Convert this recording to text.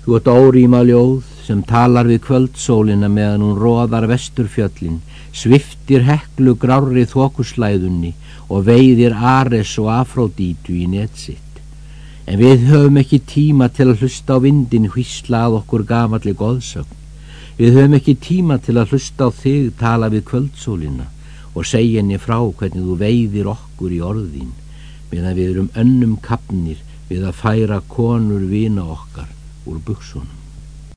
Þú ert óríma ljóð sem talar við kvöldsólina meðan hún róðar vesturfjöllin, sviftir heklu grári þokuslæðunni og veiðir Ares og Afrodítu í netsitt. En við höfum ekki tíma til að hlusta á vindin hvíslað okkur gamalli goðsögn. Við höfum ekki tíma til að hlusta á þig tala við kvöldsólina og segja henni frá hvernig þú veiðir okkur í orðin meðan við erum önnum kapnir við að færa konur vina okkar úr buksunum.